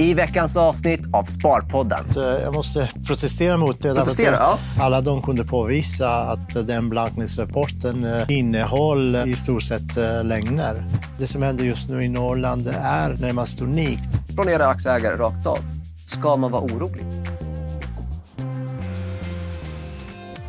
i veckans avsnitt av Sparpodden. Eh, jag måste protestera mot det. Protestera, ja. Alla de kunde påvisa att den blankningsrapporten eh, innehåll i stort sett eh, lögner. Det som händer just nu i Norrland är närmast unikt. Från era aktieägare rakt av. Ska man vara orolig?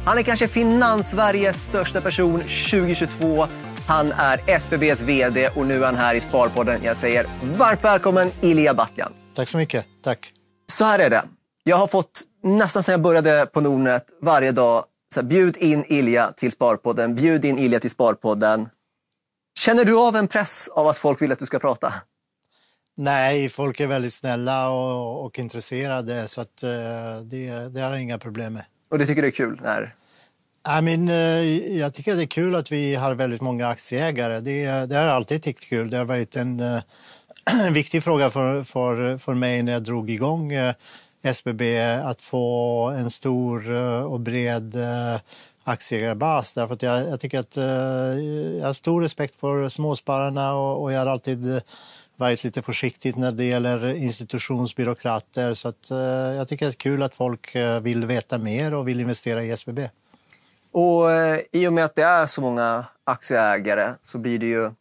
Han är kanske Finans-Sveriges största person 2022. Han är SBBs VD och nu är han här i Sparpodden. Jag säger varmt välkommen Ilija Batljan. Tack så mycket. Tack. Så här är det. Jag har fått, nästan sedan jag började på Nordnet, varje dag, så här, bjud in Ilja till Sparpodden, bjud in Ilja till Sparpodden. Känner du av en press av att folk vill att du ska prata? Nej, folk är väldigt snälla och, och intresserade så att, uh, det, det har jag inga problem med. Och du tycker det är kul? När... I mean, uh, jag tycker det är kul att vi har väldigt många aktieägare. Det, det har alltid tyckt kul. Det har varit en uh, en viktig fråga för, för, för mig när jag drog igång eh, SBB att få en stor eh, och bred eh, aktieägarbas. Därför att jag, jag tycker att jag har stor respekt för småspararna och, och jag har alltid varit lite försiktig när det gäller institutionsbyråkrater. Så att, jag tycker det är kul att folk vill veta mer och vill investera i SBB. Och I och med att det är så många aktieägare så blir det ju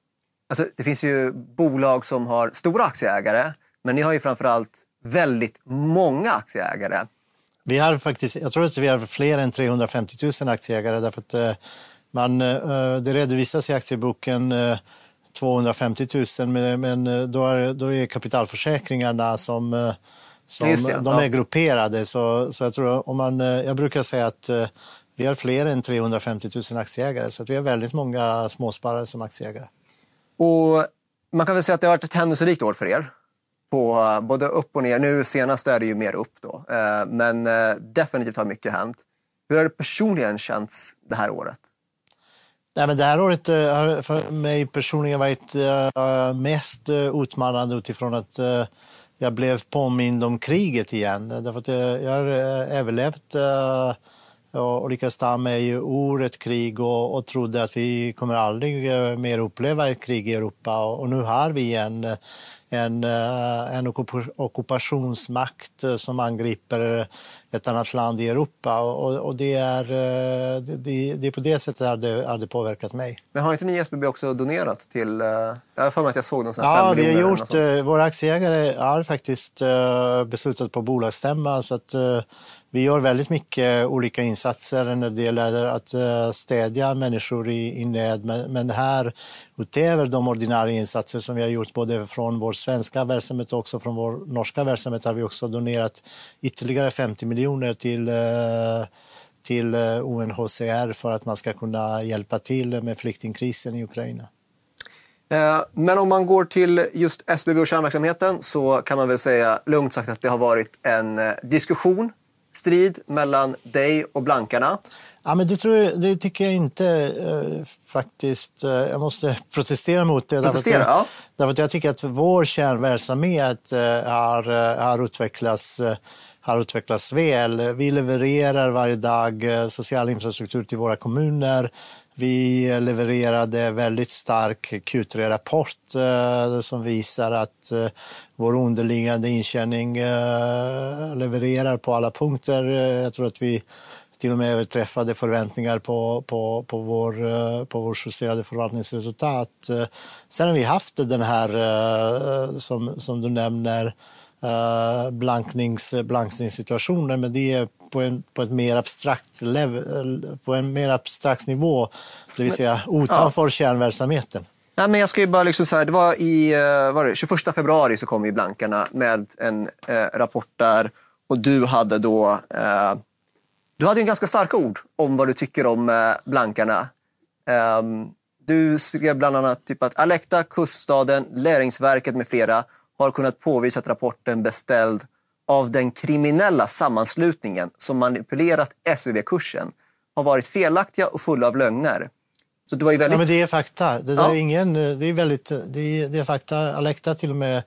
Alltså, det finns ju bolag som har stora aktieägare, men ni har ju framförallt väldigt många aktieägare. Vi har faktiskt, jag tror att vi har fler än 350 000 aktieägare därför att eh, man, eh, det redovisas i aktieboken 250 000 men då är, då är kapitalförsäkringarna som, som det, de är ja. grupperade. Så, så jag, tror om man, jag brukar säga att vi har fler än 350 000 aktieägare så att vi har väldigt många småsparare som aktieägare. Och man kan väl säga att det har varit ett händelserikt år för er. På eh, både upp och ner. Nu senast är det ju mer upp då. Eh, men eh, definitivt har mycket hänt. Hur har det personligen känts det här året? Nej, men det här året har för mig personligen varit mest utmanande utifrån att jag blev påmind om kriget igen. Därför att jag har överlevt och lyckades ta mig ur ett krig och, och trodde att vi kommer aldrig eh, mer uppleva ett krig i Europa. Och, nu har vi en, en, eh, en ockupationsmakt eh, som angriper ett annat land i Europa. Och, och det, är, det, det är på det sättet har det, har det påverkat mig. Men har inte ni SBB också donerat till... Jag har för mig att jag såg någon sån Ja, vi har gjort. Våra aktieägare har faktiskt beslutat på bolagsstämma så att vi gör väldigt mycket olika insatser när det gäller att eh, stödja människor i, i nöd. Men, men här, utöver de ordinarie insatser som vi har gjort både från vår svenska verksamhet och också från vår norska verksamhet har vi också donerat ytterligare 50 miljoner till eh, till eh, UNHCR för att man ska kunna hjälpa till med flyktingkrisen i Ukraina. Men om man går till just SBB och kärnverksamheten så kan man väl säga lugnt sagt att det har varit en diskussion strid mellan dig och blankarna? Ja, men det, tror jag, det tycker jag inte eh, faktiskt. Eh, jag måste protestera mot det. Protestera, därför, att, ja. därför att jag tycker att vår kärnverksamhet eh, har, eh, har, utvecklats, eh, har utvecklats väl. Vi levererar varje dag eh, social infrastruktur till våra kommuner. Vi levererade väldigt stark Q3-rapport eh, som visar att eh, vår underliggande intjäning eh, levererar på alla punkter. Eh, jag tror att vi till och med överträffade förväntningar på, på, på, vår, eh, på vår justerade förvaltningsresultat. Eh, sen har vi haft den här, som, som du nämner, uh, blanknings, blankningssituationer, men det är på en, på ett mer abstrakt level, på en mer abstrakt nivå, det vill säga utanför ja. kärnverksamheten. Nej, men jag ska bara liksom så här, det var i eh, var det, 21 februari så kom ju blankarna med en eh, rapport där och du hade då eh, du hade en ganska starka ord om vad du tycker om eh, blankarna. Ehm, du skrev bland annat typ att Alekta, Kuststaden, Läringsverket med flera har kunnat påvisa att rapporten beställd av den kriminella sammanslutningen som manipulerat SVB-kursen har varit felaktiga och fulla av lögner. Så det, var ju väldigt... ja, men det är fakta. Det, ja. är ingen, det, är väldigt, det, är, det är fakta. Alekta till och med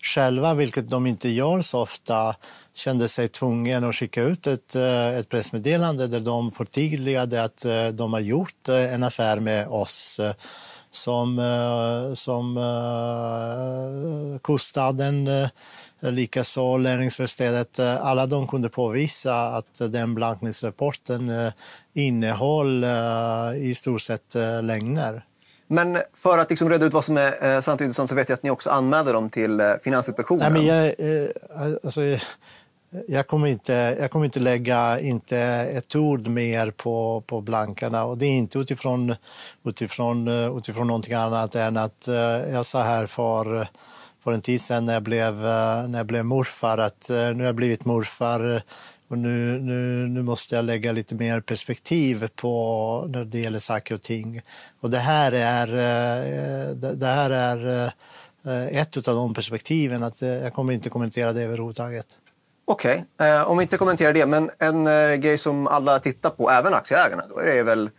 själva, vilket de inte gör så ofta, kände sig tvungen att skicka ut ett, eh, ett pressmeddelande där de förtydligade att eh, de har gjort eh, en affär med oss som, som kostade likaså Lärlingsverkstädet, alla de kunde påvisa att den blankningsrapporten innehåll i stort sett lögner. Men för att liksom reda ut vad som är sant och intressant så vet jag att ni också anmälde dem till Finansinspektionen. Nej, men jag, alltså, jag kommer inte, jag kommer inte lägga inte ett ord mer på, på blankarna och det är inte utifrån, utifrån, utifrån någonting annat än att eh, jag sa här för, för en tid sedan när jag blev, eh, när jag blev morfar att eh, nu har jag blivit morfar och nu, nu, nu måste jag lägga lite mer perspektiv på när det gäller saker och ting. Och det här är, det här är ett av de perspektiven, att jag kommer inte kommentera det överhuvudtaget. Okej, okay. eh, om vi inte kommenterar det, men en eh, grej som alla tittar på, även aktieägarna, då är det väl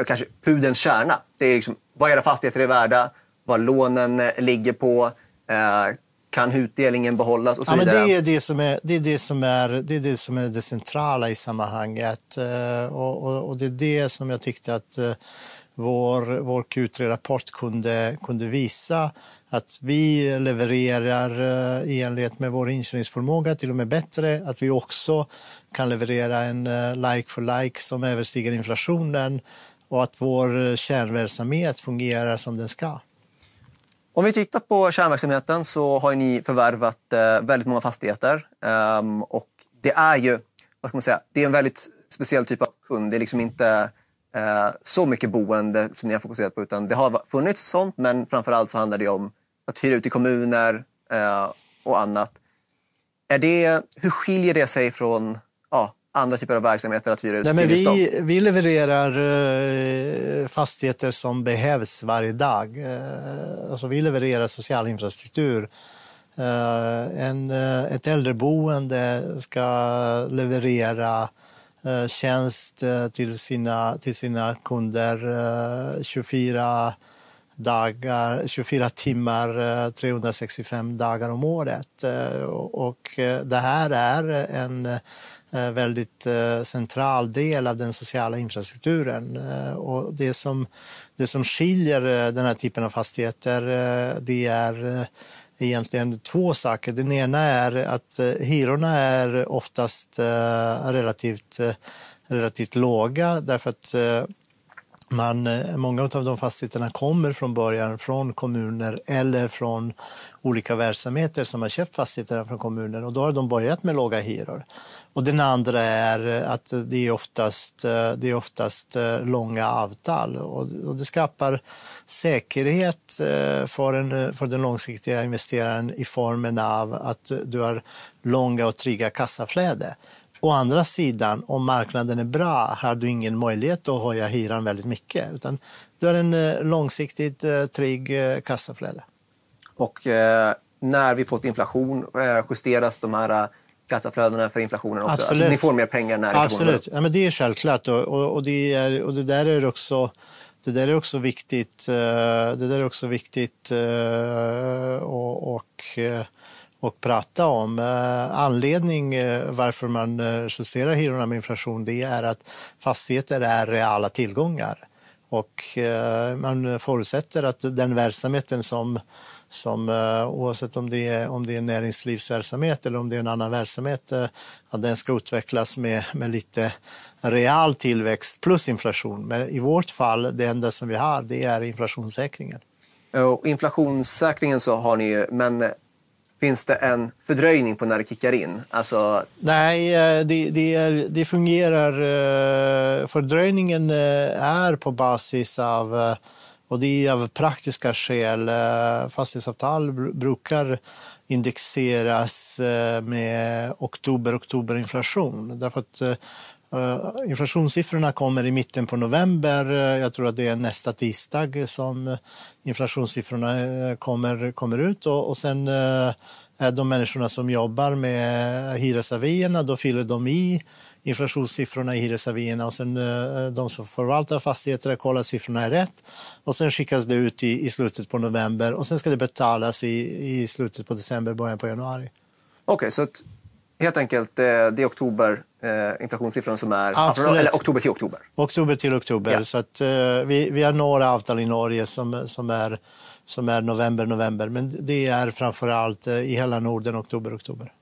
eh, kanske pudelns kärna. Det är liksom, vad era fastigheter är värda, vad lånen eh, ligger på, kan utdelningen behållas och så ja, vidare. Men det, är det, som är, det, är det, som är, det är det som är det centrala i sammanhanget. Och, och, och, det är det som jag tyckte att vår, vår Q3-rapport kunde, kunde visa att vi levererar eh, i enlighet med vår inkörningsförmåga, till och med bättre. Att vi också kan leverera en eh, like for like som överstiger inflationen och att vår eh, kärnverksamhet fungerar som den ska. Om vi tittar på kärnverksamheten så har ni förvärvat väldigt många fastigheter. Ehm, och det är ju vad ska man säga, det är en väldigt speciell typ av kund. Det är liksom inte så mycket boende som ni har fokuserat på utan det har funnits sånt men framförallt så handlar det om att hyra ut till kommuner eh, och annat. Är det, hur skiljer det sig från ja, andra typer av verksamheter att hyra ut Nej, men vi, vi levererar eh, fastigheter som behövs varje dag. Eh, alltså vi levererar social infrastruktur. Eh, en, ett äldreboende ska leverera tjänst till sina, till sina kunder 24 dagar, 24 timmar, eh, 365 dagar om året. Eh, och eh, det här är en väldigt central del av den sociala infrastrukturen. Och det, som, det som skiljer den här typen av fastigheter det är egentligen två saker. Den ena är att hyrorna är oftast relativt, relativt låga därför att man, eh, många av de fastigheterna kommer från början från kommuner eller från olika verksamheter som har köpt fastigheterna från kommunen och då har de börjat med låga hyror. Och den andra är att det är oftast, eh, det är oftast eh, långa avtal och, det skapar säkerhet för, en, för den långsiktiga investeraren i formen av att du har långa och trygga kassaflöde. Å andra sidan, om marknaden är bra har du ingen möjlighet att höja hyran väldigt mycket. Utan du har en eh, långsiktigt eh, trygg eh, kassaflöde. Och eh, när vi fått inflation, justeras de här kassaflödena för inflationen också? Absolut. Alltså, ni får mer pengar när inflationen Absolut, ja, men det är självklart. Och, och, och, det, är, och det där är också det där är också viktigt. Det där är också viktigt och, och och prata om. Anledningen anledning eh, varför man eh, justerar hyrorna med inflation det är att fastigheter är reala tillgångar. Och man förutsätter att den verksamheten som, som oavsett om det, är, om det är näringslivsverksamhet eller om det är en annan verksamhet, att den ska utvecklas med, med lite real tillväxt plus inflation. Men i vårt fall, det enda som vi har, det är inflationssäkringen. Och inflationssäkringen så har ni ju, men Finns det en fördröjning på när det kickar in? Alltså... Nej, eh, det, det, är, det fungerar. Eh, fördröjningen eh, är på basis av, och det är av praktiska skäl, fastighetsavtal brukar indexeras med oktober-oktoberinflation. Därför att Eh, inflationssiffrorna kommer i mitten på november. Eh, jag tror att det är nästa tisdag som eh, inflationssiffrorna kommer, kommer ut. Och, och sen de människorna som jobbar med hyresavierna, då fyller de i inflationssiffrorna i hyresavierna och sen de som förvaltar fastigheter kollar siffrorna är rätt och sen skickas det ut i, i slutet på november och sen ska det betalas i, i slutet på december, början på januari. Okej, okay, så helt enkelt det är oktober eh, inflationssiffran som är Absolut. eller oktober till oktober. Oktober till oktober. Ja. Så att, eh, vi, vi har några avtal i Norge som, som, är, som är november, november. Men det är framför allt i hela Norden, oktober, oktober.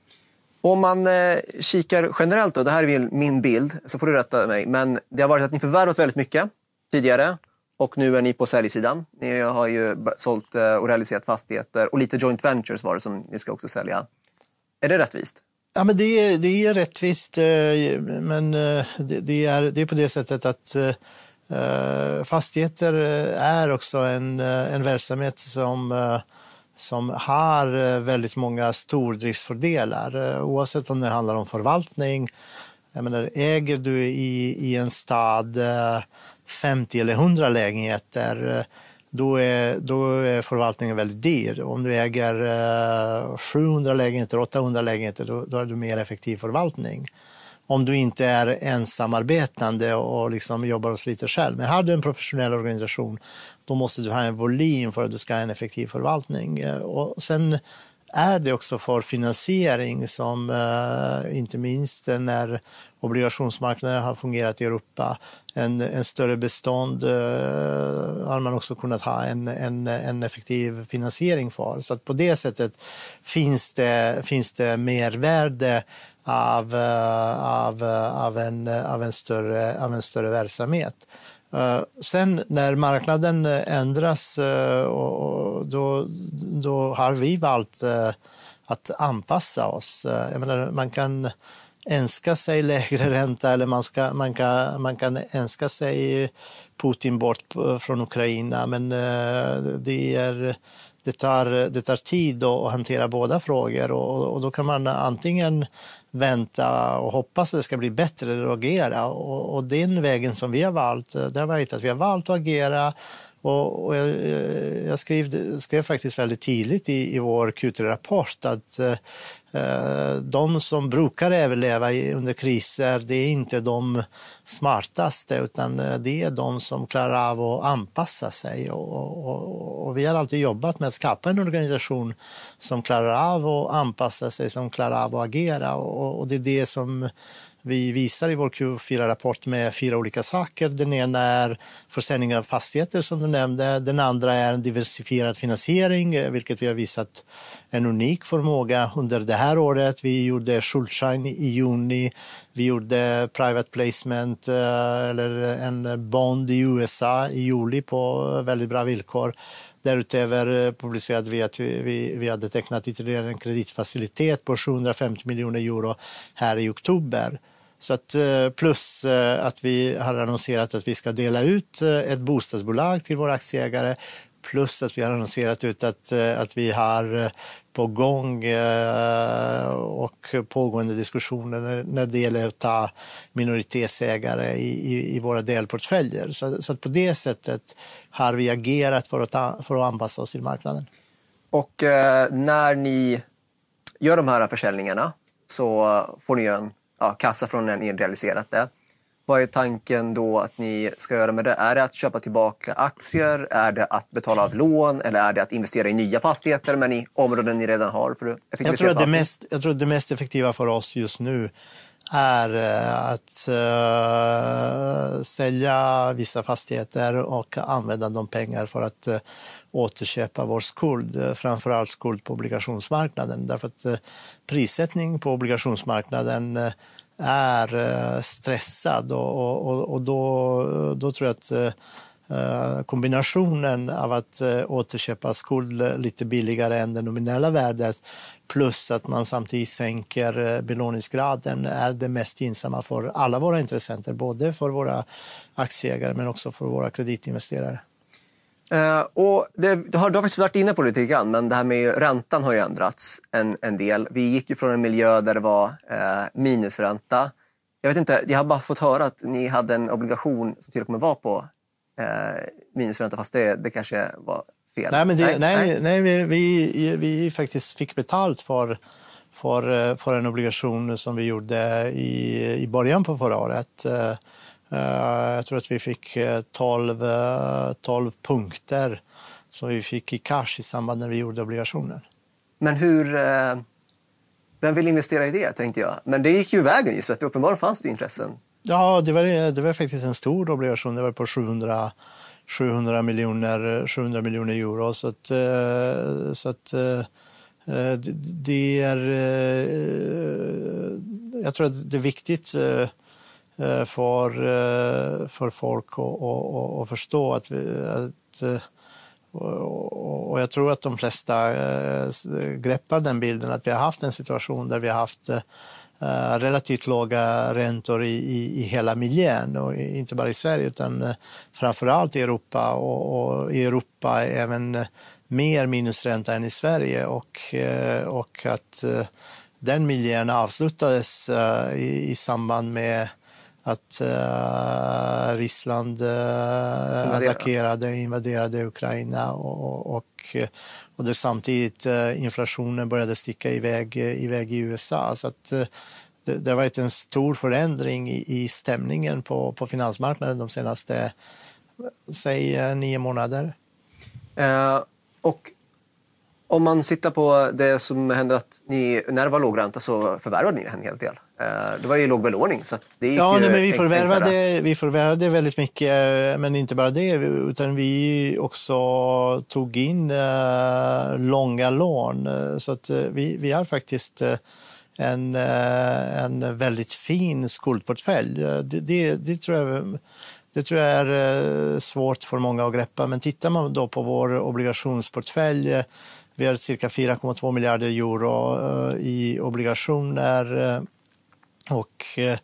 Om man eh, kikar generellt, då, det här är min bild, så får du rätta mig, men det har varit att ni förvärvat väldigt mycket tidigare och nu är ni på säljsidan. Ni har ju sålt eh, och realiserat fastigheter och lite joint ventures var det som ni ska också sälja. Är det rättvist? Ja, men det, är, det är rättvist, eh, men eh, det, det, är, det är på det sättet att eh, fastigheter är också en, en verksamhet som som har väldigt många stordriftsfördelar oavsett om det handlar om förvaltning. Jag menar, äger du i, i en stad 50 eller 100 lägenheter då är, då är förvaltningen väldigt dyr. Om du äger eh, 700 lägenheter, 800 lägenheter, då, då har du mer effektiv förvaltning. Om du inte är ensamarbetande och liksom jobbar och sliter själv. Men har du en professionell organisation, då måste du ha en volym för att du ska ha en effektiv förvaltning. Eh, och sen är det också för finansiering som eh, inte minst när obligationsmarknaden har fungerat i Europa, en, en större bestånd eh, har man också kunnat ha en, en, en effektiv finansiering för. Så att på det sättet finns det, finns det mervärde av, eh, av, eh, av, en, av, en större, av en större verksamhet. Eh, sen när marknaden eh, ändras eh, och, då, då har vi valt att anpassa oss. jag menar, man kan önska sig lägre ränta eller man, ska, man, kan, man kan önska sig Putin bort eh, från Ukraina men eh, det, är, det, tar, det tar tid att hantera båda frågor och, och då kan man antingen vänta och hoppas att det ska bli bättre eller agera. Och, och den vägen som vi har valt, eh, det har varit att vi har valt att agera och, och jag, jag skrev, skrev, faktiskt väldigt tidigt i, i vår Q3-rapport att eh, de som brukar överleva under kriser, det är inte de smartaste utan eh, det är de som klarar av att anpassa sig. Och, och, och, vi har alltid jobbat med att skapa en organisation som klarar av att anpassa sig, som klarar av att agera och, och det är det som vi visar i vår Q4-rapport med fyra olika saker. Den ena är försäljning av fastigheter som du nämnde. Den andra är en diversifierad finansiering, eh, vilket vi har visat en unik förmåga under det här året. Vi gjorde Schuldschein i juni. Vi gjorde private placement eh, eller en bond i USA i juli på väldigt bra villkor. Därutöver eh, publicerade vi att vi, vi, vi hade tecknat ytterligare en kreditfacilitet på 750 miljoner euro här i oktober. Så att, eh, plus eh, att vi har annonserat att vi ska dela ut ett bostadsbolag till våra aktieägare plus att vi har annonserat ut att, att vi har på gång eh, och pågående diskussioner när det gäller att ta minoritetsägare i, i, våra delportföljer. Så, så, att på det sättet har vi agerat för att, ta, för att anpassa oss till marknaden. Och eh, när ni gör de här försäljningarna så får ni en ja, kassa från när ni realiserat det. Eh, vad är tanken då att ni ska göra med det? Är det att köpa tillbaka aktier? Är det att betala av lån? Eller är det att investera i nya fastigheter men i områden ni redan har? För att jag, tror att det mest, jag tror att det mest effektiva för oss just nu är eh, att uh, sälja vissa fastigheter och använda de pengar för att uh, återköpa vår skuld, framförallt skuld på obligationsmarknaden. Därför att uh, prissättning på obligationsmarknaden är eh, stressad och, och, och då, då tror jag att eh, eh, kombinationen av att återköpa skuld lite billigare än det nominella värdet plus att man samtidigt sänker belåningsgraden är det mest gynnsamma för alla våra intressenter, både för våra aktieägare men också för våra kreditinvesterare. Uh, och det, har, du har faktiskt varit inne på det lite grann, men det här med räntan har ju ändrats en, en del. Vi gick ju från en miljö där det var uh, minusränta. Jag vet inte, jag har bara fått höra att ni hade en obligation som till och med var på eh, minusränta, fast det, det kanske var fel. Nej, men det, nej, nej, nej vi, vi, vi faktiskt fick betalt för, för, för en obligation som vi gjorde i, i början på förra året. Eh, jag tror att vi fick 12, eh, 12 eh, punkter som vi fick i cash i samband när vi gjorde obligationen. Men hur... Vem vill investera i det, tänkte jag. Men det gick ju vägen, så att uppenbarligen fanns det intressen. Ja, det var, det var faktiskt en stor obligation. Det var på 700, 700 miljoner, 700 miljoner euro. Så att, så att det är... Jag tror att det är viktigt Eh, för, eh, för folk att, förstå att, vi, att eh, och jag tror att de flesta greppar den bilden att vi har haft en situation där vi har haft relativt låga räntor i, i, i, hela miljön och inte bara i Sverige utan framför framförallt i Europa och, och, i Europa även mer minusränta än i Sverige och, och att den miljön avslutades i, i samband med att uh, Ryssland uh, attackerade, invaderade Ukraina och, och, och det samtidigt uh, inflationen började sticka iväg, iväg i USA. Så att, det, det har varit en stor förändring i, i stämningen på, på finansmarknaden de senaste, säg nio månader. och om man tittar på det som hände att ni, när det var lågränta så förvärvade ni en hel del. Eh, det var ju låg belåning. Så det gick ja, nej, men vi, förvärvade, vi förvärvade väldigt mycket, men inte bara det, utan vi också tog in uh, långa lån. Så att uh, vi, vi har faktiskt en, en väldigt fin skuldportfölj. Det, det, det, tror jag, det tror jag är svårt för många att greppa, men tittar man då på vår obligationsportfölj vi har cirka 4,2 miljarder euro i obligationer och eh,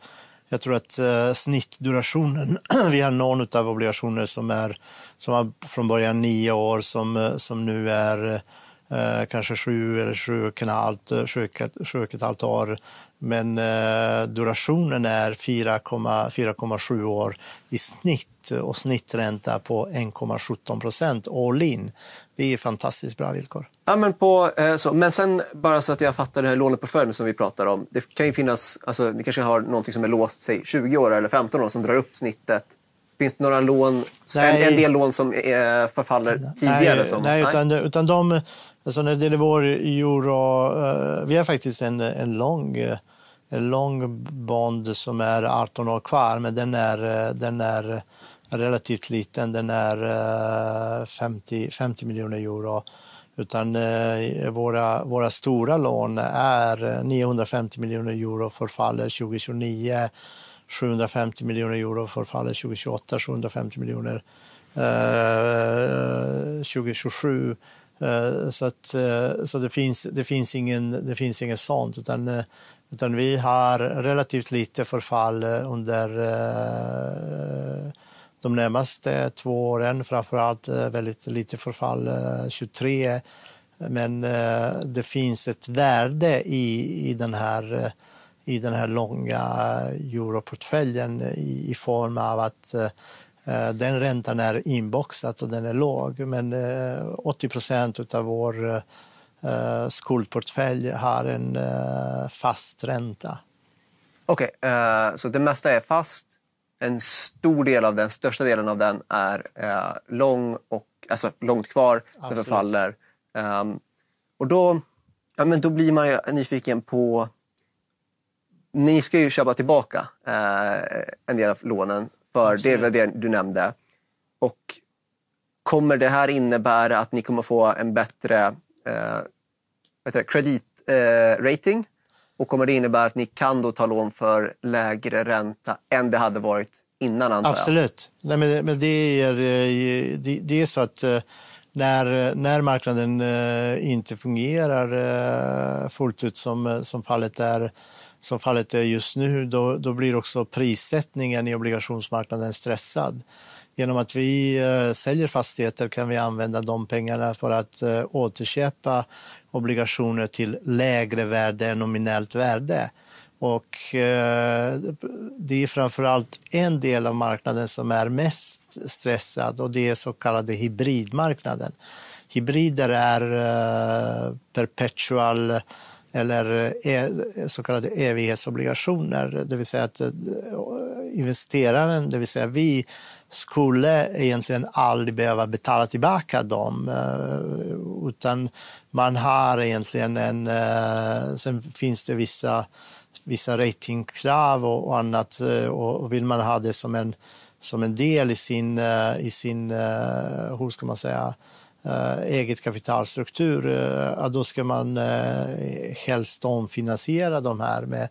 jag tror att eh, snittdurationen, vi har någon av obligationer som är som var från början nio år som, eh, som nu är eh, kanske sju eller sju och, halvt, sju, sju och ett halvt år. Men eh, durationen är 4,7 år i snitt och snittränta på 1,17 procent all in. Det är fantastiskt bra villkor. Ja, men, på, eh, så, men sen bara så att jag fattar det här låneportföljen som vi pratar om. Det kan ju finnas, alltså, ni kanske har någonting som är låst sig 20 år eller 15 år som drar upp snittet. Finns det några lån, en, en, del lån som är, förfaller tidigare? Nej, som, nej, utan, utan de, alltså när det gäller vår euro, uh, vi har faktiskt en, en lång eh, en lång bond som är 18 år kvar, men den är, eh, den är relativt liten. Den är 50, 50 miljoner euro. Utan våra, våra stora lån är 950 miljoner euro förfaller 2029, 750 miljoner euro förfaller 2028, 750 miljoner eh, 2027. Eh, så, att, eh, så det, finns, det, finns ingen, det finns inget sånt, utan, eh, utan vi har relativt lite förfall under de närmaste två åren, framförallt väldigt lite förfall 23. Men det finns ett värde i, i, den, här, i den här långa europortföljen i, i form av att Eh, den räntan är inboxad och den är låg, men 80 eh, procent av vår eh, skuldportfölj har en fast ränta. Okej, okay, så det mesta är fast. En stor del av den, största delen av den är lång och alltså långt kvar, det förfaller. Ehm, och då, ja, men då blir man ju nyfiken på ni ska ju köpa tillbaka en del av lånen för Absolut. det är väl det du nämnde. Och kommer det här innebära att ni kommer få en bättre eh, kreditrating? Eh, och kommer det innebära att ni kan då ta lån för lägre ränta än det hade varit innan antar jag? Absolut. Nej, men, men det, är, eh, det, det är så att eh, när, när marknaden eh, inte fungerar fullt ut som, som fallet är som fallet är just nu, då, då blir också prissättningen i obligationsmarknaden stressad. Genom att vi eh, säljer fastigheter kan vi använda de pengarna för att eh, återköpa obligationer till lägre värde än nominellt värde. Och eh, det är framförallt en del av marknaden som är mest stressad och det är så kallade hybridmarknaden. Hybrider är eh, perpetual eller eh, e-, så kallade evighetsobligationer, det vill säga att eh, investeraren, det vill säga vi, skulle egentligen aldrig behöva betala tillbaka dem, eh, utan man har egentligen en... Sen finns det vissa, vissa ratingkrav och annat och vill man ha det som en som en del i sin, i sin hur ska man säga, Eh, eget kapitalstruktur, eh, ja, då ska man eh, helst omfinansiera de här med,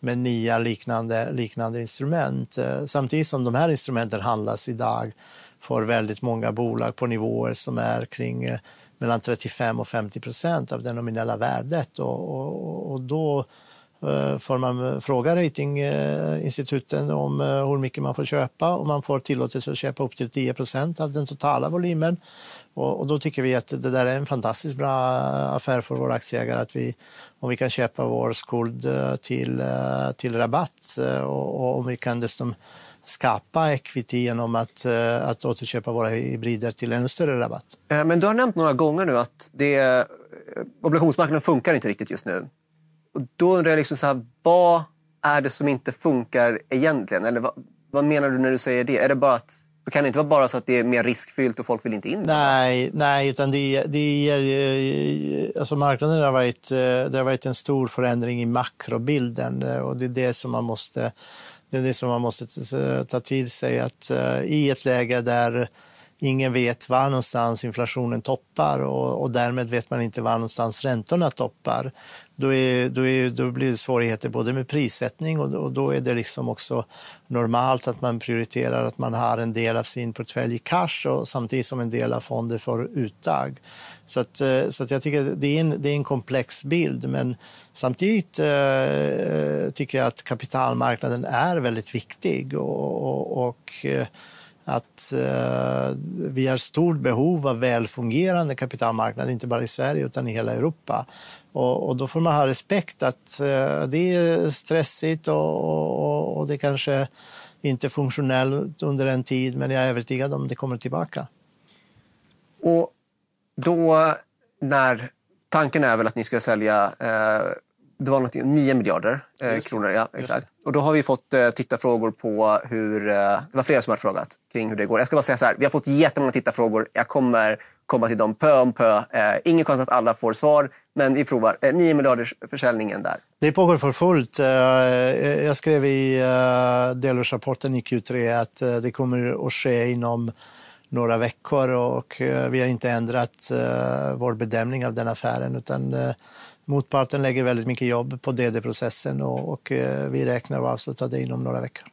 med nya liknande, liknande instrument. Samtidigt som de här instrumenten handlas idag för väldigt många bolag på nivåer som är kring mellan 35 och 50 procent av det nominella värdet. Och, och, och då får man fråga ratinginstituten om hur mycket man får köpa och man får tillåtelse att köpa upp till 10 procent av den totala volymen. Och, och, då tycker vi att det där är en fantastiskt bra eh, affär för våra aktieägare att vi, om vi kan köpa vår skuld eh, till, eh, till rabatt och, och om vi kan dessutom skapa equity genom att, att återköpa våra hybrider till ännu större rabatt. Men du har nämnt några gånger nu att det, obligationsmarknaden funkar inte riktigt just nu. Och då undrar jag, liksom så här, vad är det som inte funkar egentligen? Eller vad, vad, menar du när du säger det? Är det bara att det kan det inte vara bara så att det är mer riskfyllt och folk vill inte in? Nej, nej utan det, det, är, eh, alltså marknaden har varit, eh, det har varit en stor förändring i makrobilden eh, och det är det som man måste det är det som man måste ta till sig att i ett läge där ingen vet var någonstans inflationen toppar och, och därmed vet man inte var någonstans räntorna toppar. Då, är, då, är, då blir det svårigheter både med prissättning och, och, då är det liksom också normalt att man prioriterar att man har en del av sin portfölj i cash och samtidigt som en del av fonder får uttag. Så, att, eh, så att jag tycker det är, en, det är en komplex bild men samtidigt eh, tycker jag att kapitalmarknaden är väldigt viktig och, och, och eh, att eh, vi har stort behov av välfungerande kapitalmarknad, inte bara i Sverige utan i hela Europa. Och, och då får man ha respekt att eh, det är stressigt och, och, och det kanske inte är funktionellt under en tid, men jag är övertygad om det kommer tillbaka. Och då när tanken är väl att ni ska sälja eh, det var något, 9 miljarder eh, kronor. Ja, exakt. Och då har vi fått eh, tittarfrågor på hur... Eh, det var flera som har frågat kring hur det går. Jag ska bara säga så här, vi har fått jättemånga tittarfrågor. Jag kommer komma till dem pö om pö. Eh, ingen chans att alla får svar, men vi provar. Eh, 9 miljarders försäljningen där. Det pågår för fullt. Eh, jag skrev i eh, delårsrapporten i Q3 att eh, det kommer att ske inom några veckor och eh, vi har inte ändrat vår bedömning av den affären utan Motparten lägger väldigt mycket jobb på DD-processen och, och, eh, vi räknar att avsluta det inom några veckor.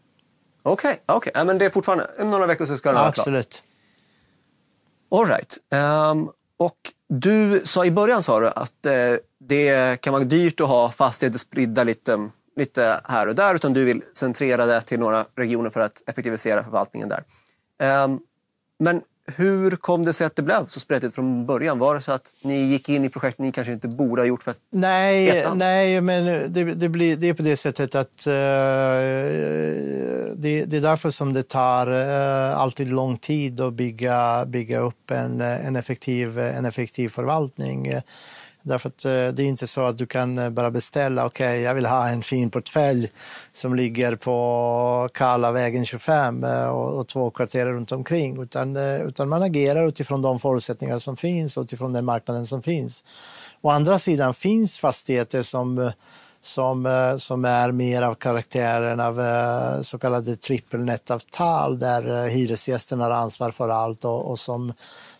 Okej, okay, okay. men det är fortfarande om några veckor så ska det vara Absolut. All right. Um, och du sa i början sa du att uh, det kan vara dyrt att ha fastigheter spridda lite, lite här och där utan du vill centrera det till några regioner för att effektivisera förvaltningen där. Um, men hur kom det sig att det blev så spretigt från början? Var det så att ni gick in i projekt ni kanske inte borde ha gjort för att Nej, nej men det, det, blir, det är på det sättet att uh, det, det, är därför som det tar uh, alltid lång tid att bygga, bygga upp en, en, effektiv, en effektiv förvaltning. Därför att eh, det är inte så att du kan eh, bara beställa, okej, okay, jag vill ha en fin portfölj som ligger på Karlavägen 25 eh, och, och två kvarter runt omkring, utan, utan man agerar utifrån de förutsättningar som finns och utifrån den marknaden som finns. Å andra sidan finns fastigheter som som, som är mer av karaktären av så kallade trippelnätavtal där hyresgästen har ansvar för allt och, och som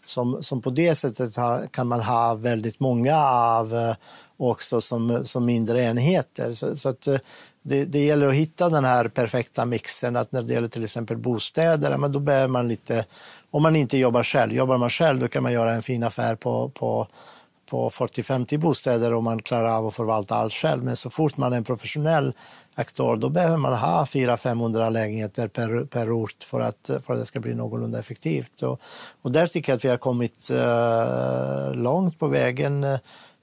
som, som på det sättet ha, kan man ha väldigt många av eh, också som, som mindre enheter. Så, så att, eh, det, det, gäller att hitta den här perfekta mixen. Att när det gäller till exempel bostäder, men då behöver man lite, om man inte jobbar själv, jobbar man själv då kan man göra en fin affär på, på på 40-50 bostäder och man klarar av att förvalta allt själv. Men så fort man är en professionell aktör då behöver man ha 400-500 lägenheter per, per ort för att, för att det ska bli någorlunda effektivt. Och, och där tycker jag att vi har kommit uh, långt på vägen.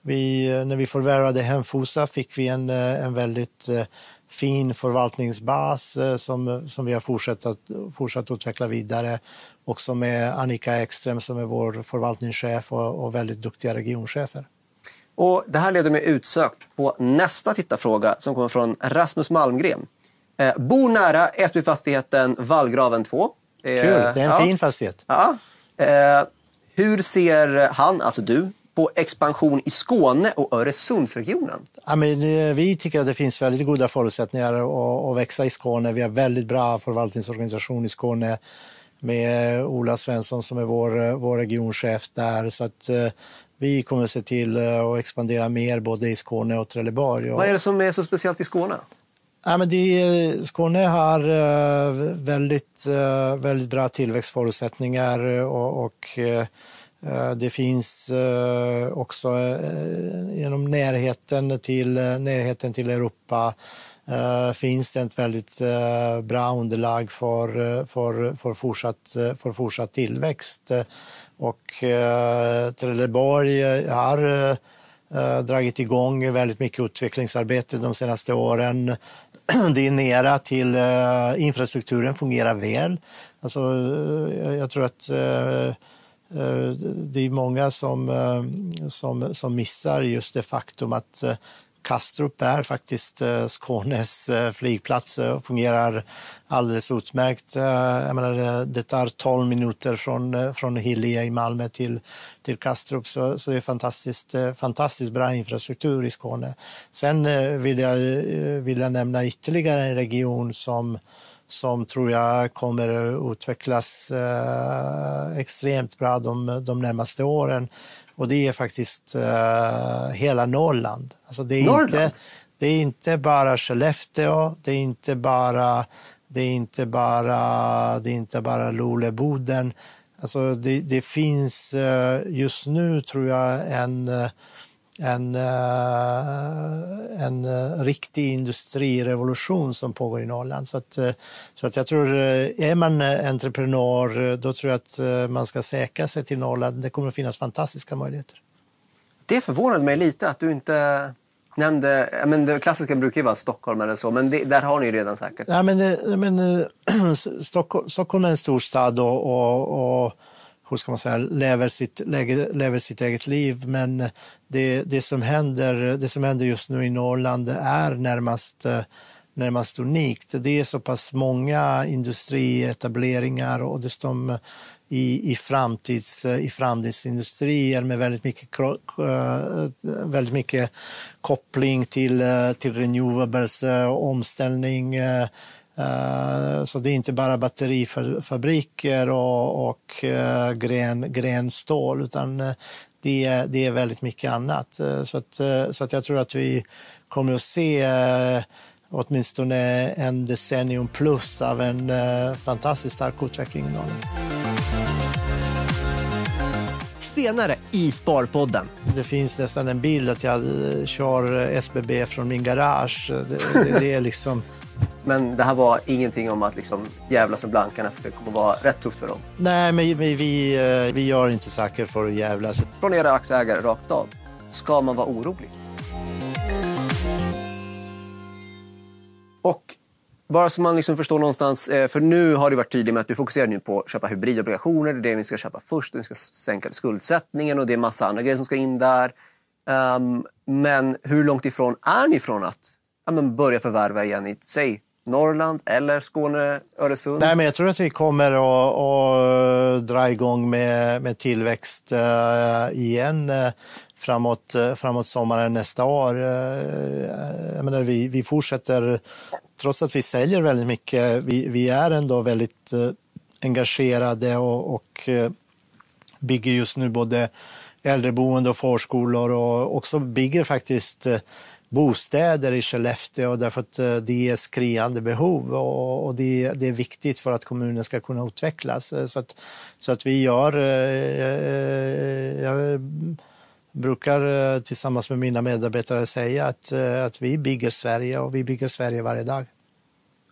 Vi, när vi förvärvade Hemfosa fick vi en, eh, en väldigt uh, fin förvaltningsbas uh, som, som vi har fortsatt att, fortsatt utveckla vidare också med Annika Ekström som är vår förvaltningschef och, och väldigt duktiga regionchefer. Och det här leder mig utsökt på nästa tittarfråga som kommer från Rasmus Malmgren. Eh, bor nära Esbyfastigheten Vallgraven 2. Eh, Kul, det är en ja. fin fastighet. Ja. Eh, hur ser han, alltså du, på expansion i Skåne och Öresundsregionen? Ja, men, vi tycker att det finns väldigt goda förutsättningar att, att växa i Skåne. Vi har väldigt bra förvaltningsorganisation i Skåne med Ola Svensson som är vår, vår regionchef där. Så att, vi kommer att se till att expandera mer både i Skåne och Trelleborg. Vad är det som är så speciellt i Skåne? Ja, men det, Skåne har väldigt, väldigt bra tillväxtförutsättningar och, och Eh, det finns eh, också eh, genom närheten till, närheten till Europa finns det ett väldigt bra underlag för, för, för, fortsatt, för fortsatt tillväxt. Och Trelleborg har dragit igång väldigt mycket utvecklingsarbete de senaste åren. Det är nära till infrastrukturen, fungerar väl. Alltså, jag tror att Eh, det är många som, eh, som, som missar just det faktum att eh, Kastrup är faktiskt Skånes flygplats och fungerar alldeles utmärkt. Jag menar, det tar 12 minuter från, från Hilje i Malmö till, till Kastrup, så, så det är fantastiskt, fantastiskt bra infrastruktur i Skåne. Sen vill jag, vill jag nämna ytterligare en region som som tror jag kommer att utvecklas eh, extremt bra de, de närmaste åren. Och det är faktiskt eh, hela Norrland. Alltså det, är Norrland? Inte, det är inte bara Skellefteå, det är inte bara, det är inte bara, det är inte bara Luleå-Boden. Alltså det, det finns eh, just nu, tror jag, en en, en riktig industrirevolution som pågår i Norrland. Så, att, så att jag tror, är man entreprenör, då tror jag att man ska säkra sig till Norrland. Det kommer att finnas fantastiska möjligheter. Det förvånade mig lite att du inte nämnde, men det klassiska brukar ju vara Stockholm eller så, men det, där har ni redan säkert. Ja, men, men Stockholm, Stockholm är en stor stad och, och, och hur ska man säga, lever sitt, lever sitt eget liv. Men det, det, som händer, det som händer just nu i Norrland är närmast, närmast unikt. Det är så pass många industrietableringar och dessutom i, i, framtids, i framtidsindustrier med väldigt mycket, väldigt mycket koppling till, till renewables, omställning så det är inte bara batterifabriker och, och gren, grenstål utan det är, det är väldigt mycket annat. Så att, så att jag tror att vi kommer att se åtminstone en decennium plus av en fantastiskt stark utveckling i Norrland. Senare i Sparpodden. Det finns nästan en bild att jag kör SBB från min garage. Det, det, det är liksom... Men det här var ingenting om att liksom jävlas med blankarna för det kommer vara rätt tufft för dem. Nej, men vi, vi, vi gör inte saker för att jävlas. Från era aktieägare rakt av, ska man vara orolig? Och bara så man liksom förstår någonstans, för nu har du varit tydlig med att du fokuserar nu på att köpa hybridobligationer, det är det vi ska köpa först, vi ska sänka skuldsättningen och det är massa andra grejer som ska in där. Um, men hur långt ifrån är ni från att ja, men börja förvärva igen i, sig Norrland eller Skåne, Öresund? Nej, men jag tror att vi kommer att, att dra igång med, med tillväxt eh, igen eh, framåt, eh, framåt sommaren nästa år. jag menar, vi, vi fortsätter, trots att vi säljer väldigt mycket, vi, vi är ändå väldigt engagerade och, och bygger just nu både äldreboende och förskolor och också bygger faktiskt bostäder i Skellefteå därför att det är skriande behov och det, är viktigt för att kommunen ska kunna utvecklas. Så att, så att vi gör... Jag brukar tillsammans med mina medarbetare säga att, att vi bygger Sverige och vi bygger Sverige varje dag.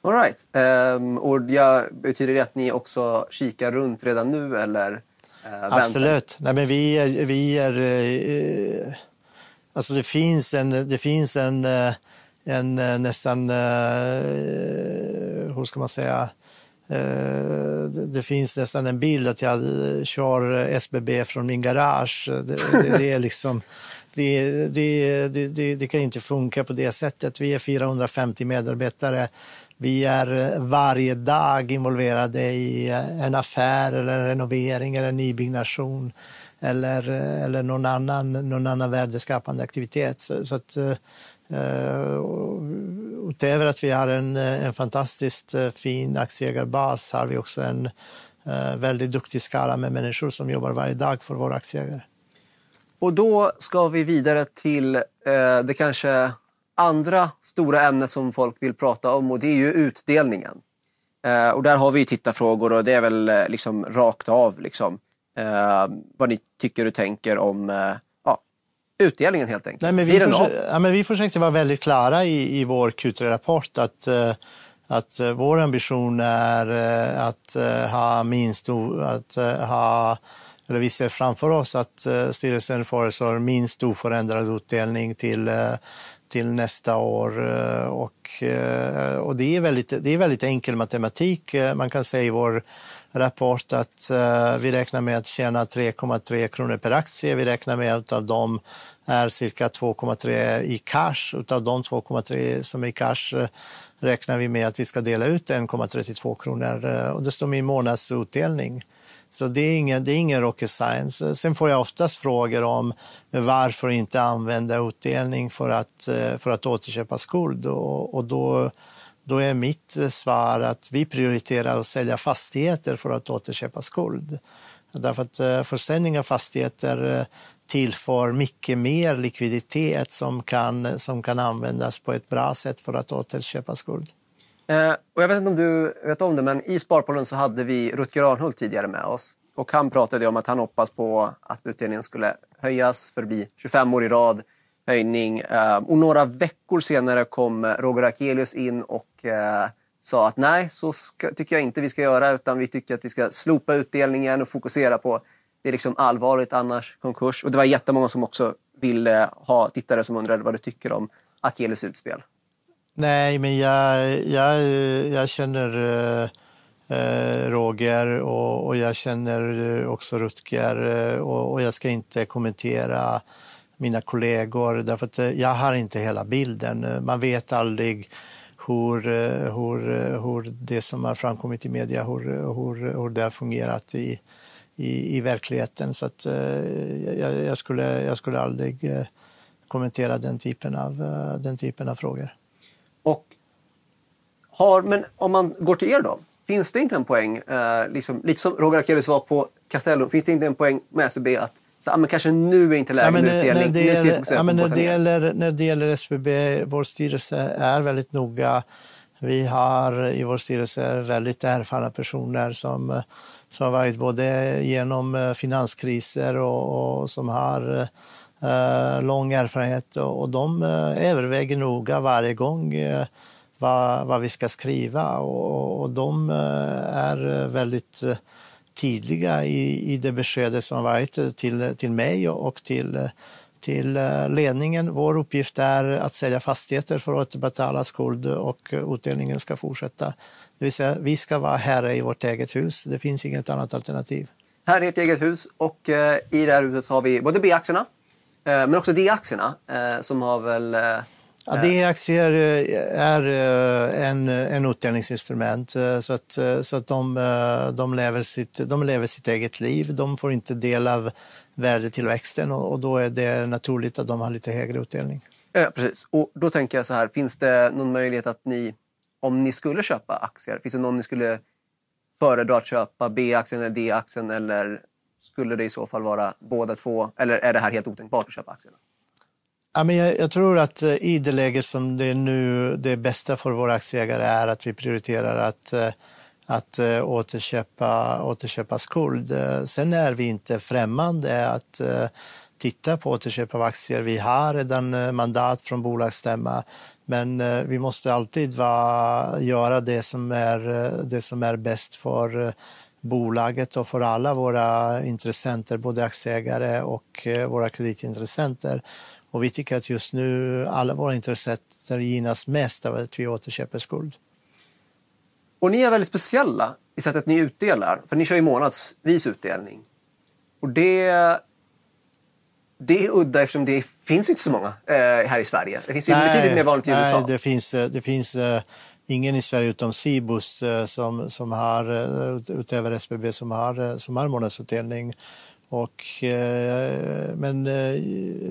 All right. Um, och ja, betyder det att ni också kikar runt redan nu eller uh, Absolut. Nej, men vi är, vi är uh, Alltså det finns en, det finns en, eh, en eh, nästan, eh, hur ska man säga, eh, det finns nästan en bild att jag kör SBB från min garage. Det, det, det är liksom, det, det, det, det, kan inte funka på det sättet. Vi är 450 medarbetare. Vi är varje dag involverade i en affär eller en renovering eller en nybyggnation eller, eller någon, annan, någon annan värdeskapande aktivitet. Så, så att, Uh, utöver att vi har en, en fantastiskt eh, fin aktieägarbas har vi också en uh, väldigt duktig skara med människor som jobbar varje dag för våra aktieägare. Och då ska vi vidare till uh, det kanske andra stora ämnet som folk vill prata om och det är ju utdelningen. Eh, och där har vi tittarfrågor och det är väl eh, liksom rakt av liksom, eh, vad ni tycker och tänker om eh, ja, utdelningen helt enkelt. Nej, men vi, försökte, ja, men vi försökte vara väldigt klara i, i vår Q3-rapport att eh, att uh, vår ambition är uh, att uh, ha minst, att ha, eller vi ser framför oss att styrelsen föreslår minst oförändrad utdelning till till nästa år. Eh, och, eh, och det, är väldigt, det är väldigt enkel matematik. Eh, man kan säga i vår rapport att eh, vi räknar med att tjäna 3,3 kronor per aktie. Vi räknar med att av dem är cirka 2,3 i cash. Utav de 2,3 som är i cash eh, räknar vi med att vi ska dela ut 1,32 kronor eh, och det står i månadsutdelning. Så det är ingen, det är ingen rocket science. Sen får jag oftast frågor om varför inte använda utdelning för att, för att återköpa skuld. Och, och då, då är mitt eh, svar att vi prioriterar att sälja fastigheter för att återköpa skuld. Därför att eh, försäljning av fastigheter eh, tillför mycket mer likviditet som kan, som kan användas på ett bra sätt för att återköpa skuld. Eh, och jag vet inte om du vet om det, men i Sparpollen så hade vi Rutger Arnhult tidigare med oss. Och han pratade om att han hoppas på att utdelningen skulle höjas förbi 25 år i rad höjning. Eh, och några veckor senare kom Roger Akelius in och eh, sa att nej, så ska, tycker jag inte vi ska göra utan vi tycker att vi ska slopa utdelningen och fokusera på det är liksom allvarligt annars konkurs. Och det var jättemånga som också ville ha tittare som undrade vad du tycker om Akelius utspel. Nej, men jag, jag, jag känner eh, eh Roger och, och, jag känner också Rutger eh, och, och, jag ska inte kommentera mina kollegor därför att eh, jag har inte hela bilden. Eh, man vet aldrig hur, eh, hur, hur det som har framkommit i media, hur, hur, hur det har fungerat i, i, i verkligheten. Så att, jag, jag, skulle, jag skulle aldrig kommentera den typen av, den typen av frågor. Och har, men om man går till er då, finns det inte en poäng, eh, liksom, lite som Roger Akelius var på Castello, finns det inte en poäng med SEB att så, ah, men kanske nu är inte läge ja, med utdelning. När det, gäller, ja, men när, det gäller, när det gäller SBB, vår styrelse är väldigt noga. Vi har i vår styrelse väldigt erfarna personer som, som har varit både genom eh, finanskriser och, och som har eh, lång erfarenhet och, och de eh, överväger noga varje gång eh, vad, vad vi ska skriva och, och de eh, är väldigt eh, tydliga i, i det beskedet som har varit till, till mig och till, till eh, ledningen. Vår uppgift är att sälja fastigheter för att betala skuld och utdelningen ska fortsätta. Det vill säga, vi ska vara herre i vårt eget hus. Det finns inget annat alternativ. Här är ert eget hus och eh, i det här huset har vi både B-aktierna Eh, men också D-aktierna eh, som har väl... Eh, Ja, D-aktier är eh, eh, en, en utdelningsinstrument eh, så att, så att de, de, lever sitt, de lever sitt eget liv. De får inte del av värdetillväxten och, och då är det naturligt att de har lite högre utdelning. Ja, precis. Och då tänker jag så här, finns det någon möjlighet att ni, om ni skulle köpa aktier, finns det någon ni skulle föredra att köpa B-aktien eller D-aktien eller skulle det i så fall vara båda två? Eller är det här helt otänkbart att köpa aktierna? Ja, men jag, jag, tror att eh, i det läget som det är nu, det bästa för våra aktieägare är att vi prioriterar att, eh, att eh, återköpa, återköpa skuld. Sen är vi inte främmande att titta på återköp av aktier. Vi har redan mandat från bolagsstämma men vi måste alltid va, göra det som, är, det som är bäst för bolaget och för alla våra intressenter, både aktieägare och våra kreditintressenter. Och vi tycker att just nu alla våra intressenter gynnas mest av att vi återköper skuld. Och ni är väldigt speciella i sättet ni utdelar, för ni kör ju månadsvis utdelning. Och det, det är udda eftersom det finns inte så många eh, här i Sverige. Det finns ju betydligt mer vanligt i USA. Nej, det finns, eh, det finns ingen i Sverige utom Cibus eh, som, som har, eh, utöver SBB som har, eh, som har månadsutdelning. Och, eh, men eh,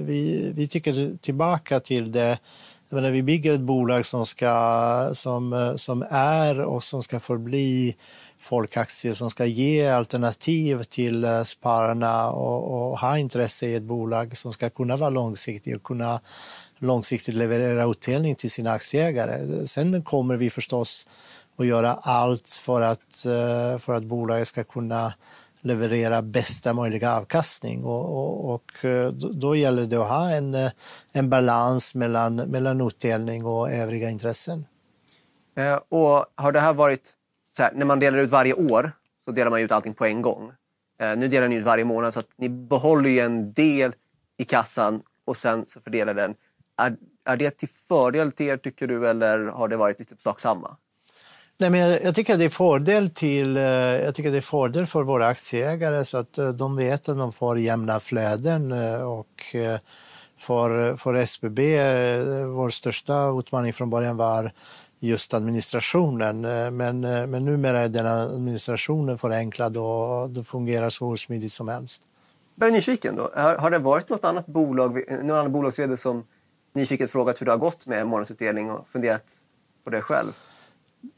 vi, vi tycker tillbaka till det menar, vi bygger ett bolag som, ska, som, eh, som är och som ska förbli folkaktier som ska ge alternativ till eh, spararna och, och, ha intresse i ett bolag som ska kunna vara långsiktigt och kunna långsiktigt leverera utdelning till sina aktieägare. Sen kommer vi förstås att göra allt för att, eh, för att bolaget ska kunna leverera bästa möjliga avkastning. Och, och, och, eh, då gäller det att ha en, eh, en balans mellan, mellan utdelning och övriga intressen. Eh, och har det här varit, så här, när man delar ut varje år så delar man ut allting på en gång. Nu delar ni ut varje månad så att ni behåller ju en del i kassan och sen så fördelar den. Är, är det till fördel till er tycker du eller har det varit lite sak samma? Nej, men jag, jag, tycker att det är fördel till, eh, jag tycker det är fördel för våra aktieägare så att eh, de vet att de får jämna flöden eh, och för, för SBB, vår största utmaning från början var just administrationen. Men, men numera är den administrationen förenklad och det fungerar så smidigt som helst. Jag är nyfiken då. Har, har det varit något annat bolag, någon annan bolagsvd som nyfiket frågat hur det har gått med månadsutdelning och funderat på det själv?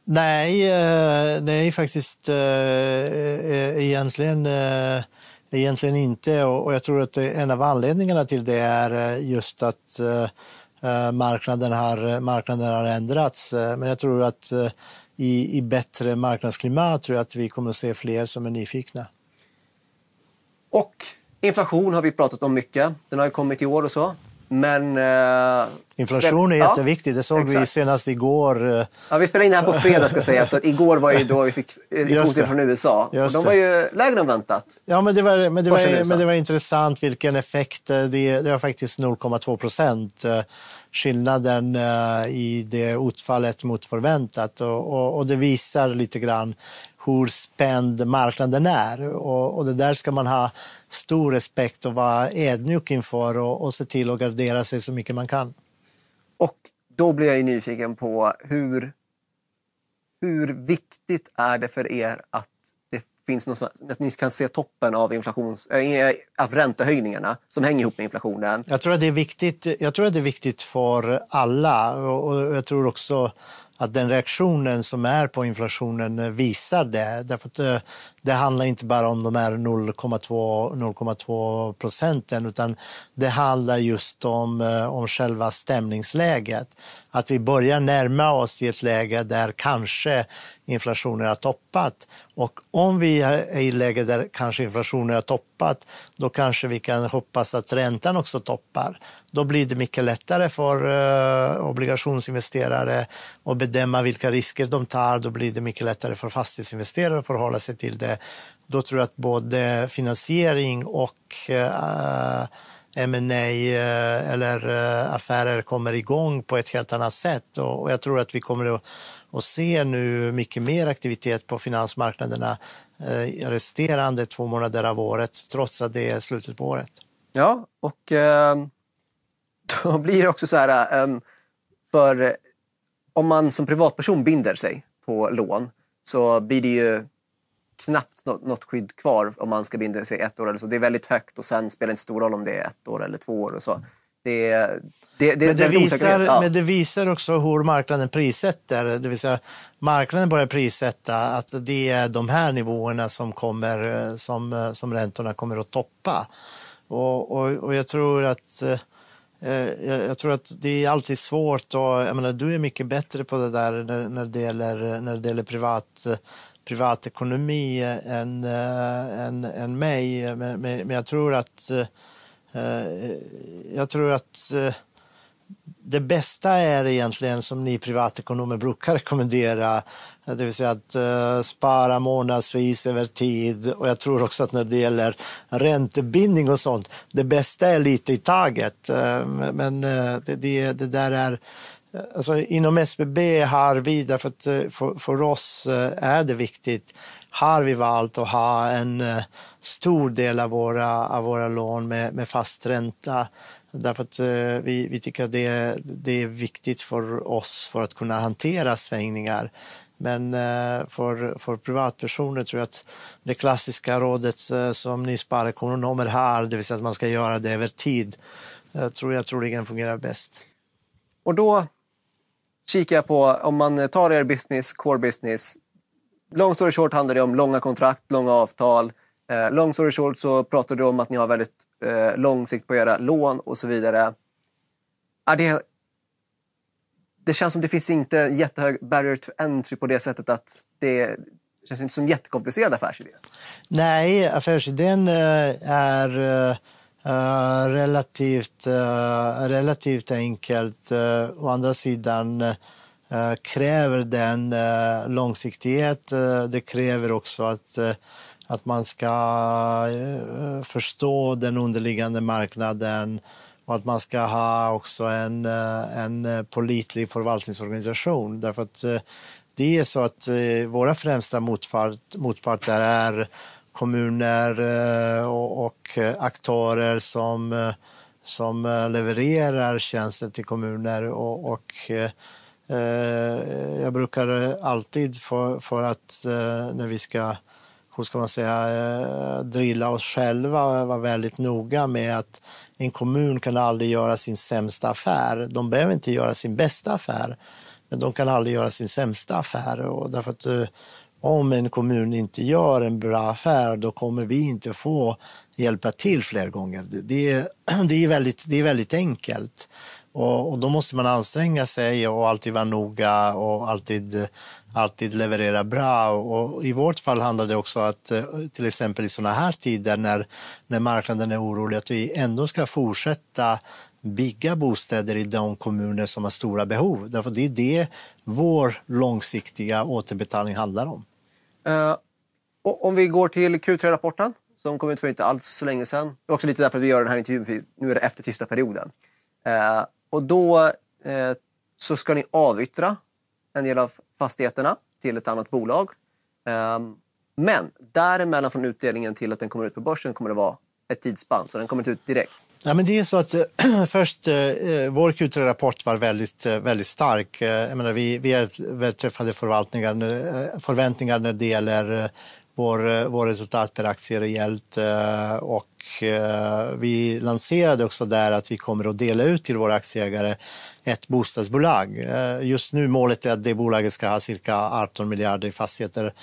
Nej, eh, nej faktiskt eh, eh, egentligen, eh, egentligen inte. Och jag tror att en av anledningarna till det är just att marknaden har, marknaden har ändrats. Men jag tror att i, i bättre marknadsklimat tror jag att vi kommer att se fler som är nyfikna. Och inflation har vi pratat om mycket. Den har ju kommit i år och så. Men... Uh, Inflation är ja, jätteviktigt. Det såg exakt. vi senast igår. Eh. Ja, vi spelade in det här på fredag ska säga, så att igår var ju då vi fick information från USA. och de var ju lägre än väntat. Ja, men det var, men det var, men det var intressant vilken effekt. Eh, det, det var faktiskt 0,2 procent skillnaden i det utfallet mot förväntat. Och, och, och det visar lite grann hur spänd marknaden är. Och, och, det där ska man ha stor respekt och vara ödmjuk inför och, och se till att gardera sig så mycket man kan. Och då blir jag nyfiken på hur, hur viktigt är det för er att det finns något, att ni kan se toppen av, inflations, äh, av räntehöjningarna som hänger ihop med inflationen? Jag tror att det är viktigt, jag tror att det är viktigt för alla och jag tror också att den reaktionen som är på inflationen visar det. Därför att eh, det handlar inte bara om de här 0,2 procenten utan det handlar just om, eh, om själva stämningsläget. Att vi börjar närma oss till ett läge där kanske inflationen har toppat. Och om vi är i ett läge där kanske inflationen har toppat, då kanske vi kan hoppas att räntan också toppar. Då blir det mycket lättare för uh, obligationsinvesterare att bedöma vilka risker de tar. Då blir det mycket lättare för fastighetsinvesterare att förhålla sig till det. Då tror jag att både finansiering och uh, M&A eh, eller eh, affärer kommer igång på ett helt annat sätt. Och, jag tror att vi kommer att, se nu mycket mer aktivitet på finansmarknaderna eh, resterande två månader av året, trots att det är slutet på året. Ja, och då blir det också så här, för om man som privatperson binder sig på lån så blir det ju knappt något skydd kvar om man ska binda sig ett år eller så. Det är väldigt högt och sen spelar det inte stor roll om det är ett år eller två år och så. Det, det, det, men, det visar, ja. men det visar också hur marknaden prissätter. Det vill säga marknaden börjar prissätta att det är de här nivåerna som, kommer, som, som räntorna kommer att toppa. Och, och, och jag tror att Eh, jag, tror att det är alltid svårt och jag menar, du är mycket bättre på det där när, när det gäller, när det gäller privat, privatekonomi än, äh, än, än mig. Men, men, jag tror att äh, jag tror att äh, det bästa är egentligen som ni privatekonomer brukar rekommendera, det vill säga att uh, spara månadsvis över tid. Och jag tror också att när det gäller räntebindning och sånt, det bästa är lite i taget. Uh, men uh, det, det, det, där är Alltså, inom SBB har vi, därför att eh, för, för oss eh, är det viktigt, har vi valt att ha en eh, stor del av våra, av våra lån med, med fast ränta. Därför att vi, vi tycker att det, det är viktigt för oss för att kunna hantera svängningar. Men för, för privatpersoner tror jag att det klassiska rådet som ni sparekonomer har, det vill säga att man ska göra det över tid, tror jag troligen fungerar bäst. Och då kikar jag på, om man tar er business, core business, long story short handlar det om långa kontrakt, långa avtal. Eh, long story short så pratar du om att ni har väldigt eh, lång sikt på era lån och så vidare. Är det, det känns som det finns inte jättehög barrier to entry på det sättet att det känns inte som en jättekomplicerad affärsidé. Nej, affärsidén eh, är eh, uh, relativt, uh, relativt enkelt. Uh, å andra sidan kräver den långsiktighet. det kräver också att att man ska förstå den underliggande marknaden och att man ska ha också en, eh, en politlig förvaltningsorganisation. Därför att det är så att våra främsta motpart, motparter är kommuner eh, och, eh, aktörer som, eh, som levererar tjänster till kommuner och, och jag brukar alltid för, för att när vi ska hur ska man säga, drilla oss själva och vara väldigt noga med att en kommun kan aldrig göra sin sämsta affär. De behöver inte göra sin bästa affär, men de kan aldrig göra sin sämsta affär. Och därför att om en kommun inte gör en bra affär, då kommer vi inte få hjälpa till fler gånger. Det är, det är, väldigt, det är väldigt enkelt. Och, och, då måste man anstränga sig och alltid vara noga och alltid, alltid leverera bra. Och I vårt fall handlar det också att eh, till exempel i sådana här tider när, när marknaden är orolig, att vi ändå ska fortsätta bygga bostäder i de kommuner som har stora behov. Därför det är det vår långsiktiga återbetalning handlar om. Uh, om vi går till Q3-rapporten som kom ut för inte alls så länge sedan. Det är också lite därför vi gör den här intervjun, för nu är det efter tysta perioden. Eh, och då eh, så ska ni avyttra en del av fastigheterna till ett annat bolag. Men däremellan från utdelningen till att den kommer ut på börsen kommer det vara ett tidsspann, så den kommer inte ut direkt. Ja, men det är så att eh, först, eh, eh vår Q3-rapport var väldigt, eh, väldigt stark. Jag menar, vi, vi överträffade förväntningar när det gäller vår, vår resultat per aktie rejält och vi lanserade också där att vi kommer att dela ut till våra aktieägare ett bostadsbolag. Just nu målet är att det bolaget ska ha cirka 18 miljarder i fastigheter,